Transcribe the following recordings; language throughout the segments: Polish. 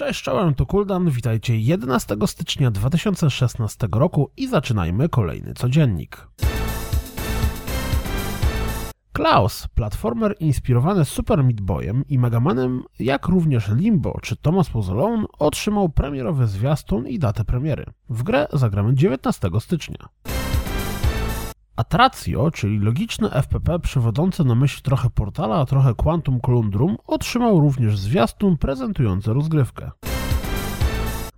Cześć, czołem, to Kuldan, witajcie 11 stycznia 2016 roku i zaczynajmy kolejny codziennik. Klaus, platformer inspirowany Super Meat Boyem i Megamanem, jak również Limbo czy Thomas Alone, otrzymał premierowy zwiastun i datę premiery. W grę zagramy 19 stycznia. Atracjo, czyli logiczne FPP przewodzące na myśl trochę Portala, a trochę Quantum Colundrum, otrzymał również zwiastun prezentujący rozgrywkę.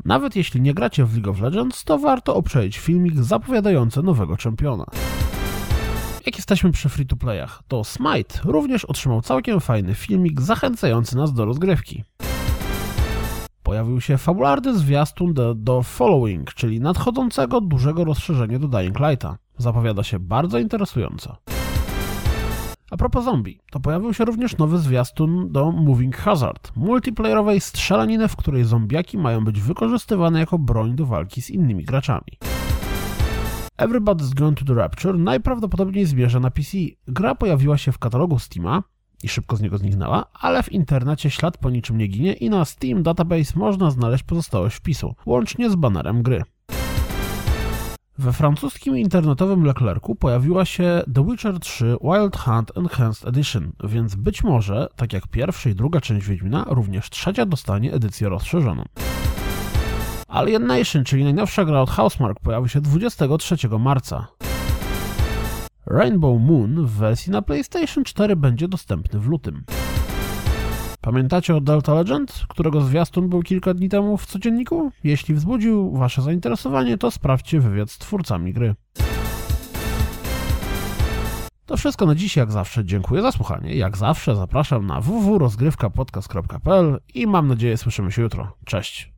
Nawet jeśli nie gracie w League of Legends, to warto obczaić filmik zapowiadający nowego czempiona. Jak jesteśmy przy free-to-playach, to Smite również otrzymał całkiem fajny filmik zachęcający nas do rozgrywki. Pojawił się fabularny zwiastun do, do Following, czyli nadchodzącego dużego rozszerzenia do Dying Lighta. Zapowiada się bardzo interesująco. A propos zombie, to pojawił się również nowy zwiastun do Moving Hazard, multiplayerowej strzelaniny, w której zombiaki mają być wykorzystywane jako broń do walki z innymi graczami. Everybody's Gone to the Rapture najprawdopodobniej zmierza na PC. Gra pojawiła się w katalogu Steama i szybko z niego zniknęła, ale w internecie ślad po niczym nie ginie i na Steam Database można znaleźć pozostałość wpisu, łącznie z banerem gry. We francuskim internetowym Leclercu pojawiła się The Witcher 3 Wild Hunt Enhanced Edition, więc być może, tak jak pierwsza i druga część Wiedźmina, również trzecia dostanie edycję rozszerzoną. Alien Nation, czyli najnowsza gra od Housemark, pojawi się 23 marca. Rainbow Moon w wersji na PlayStation 4 będzie dostępny w lutym. Pamiętacie o Delta Legend, którego zwiastun był kilka dni temu w codzienniku? Jeśli wzbudził Wasze zainteresowanie, to sprawdźcie wywiad z twórcami gry. To wszystko na dziś, jak zawsze. Dziękuję za słuchanie. Jak zawsze zapraszam na www.rozgrywkapodcast.pl i mam nadzieję słyszymy się jutro. Cześć!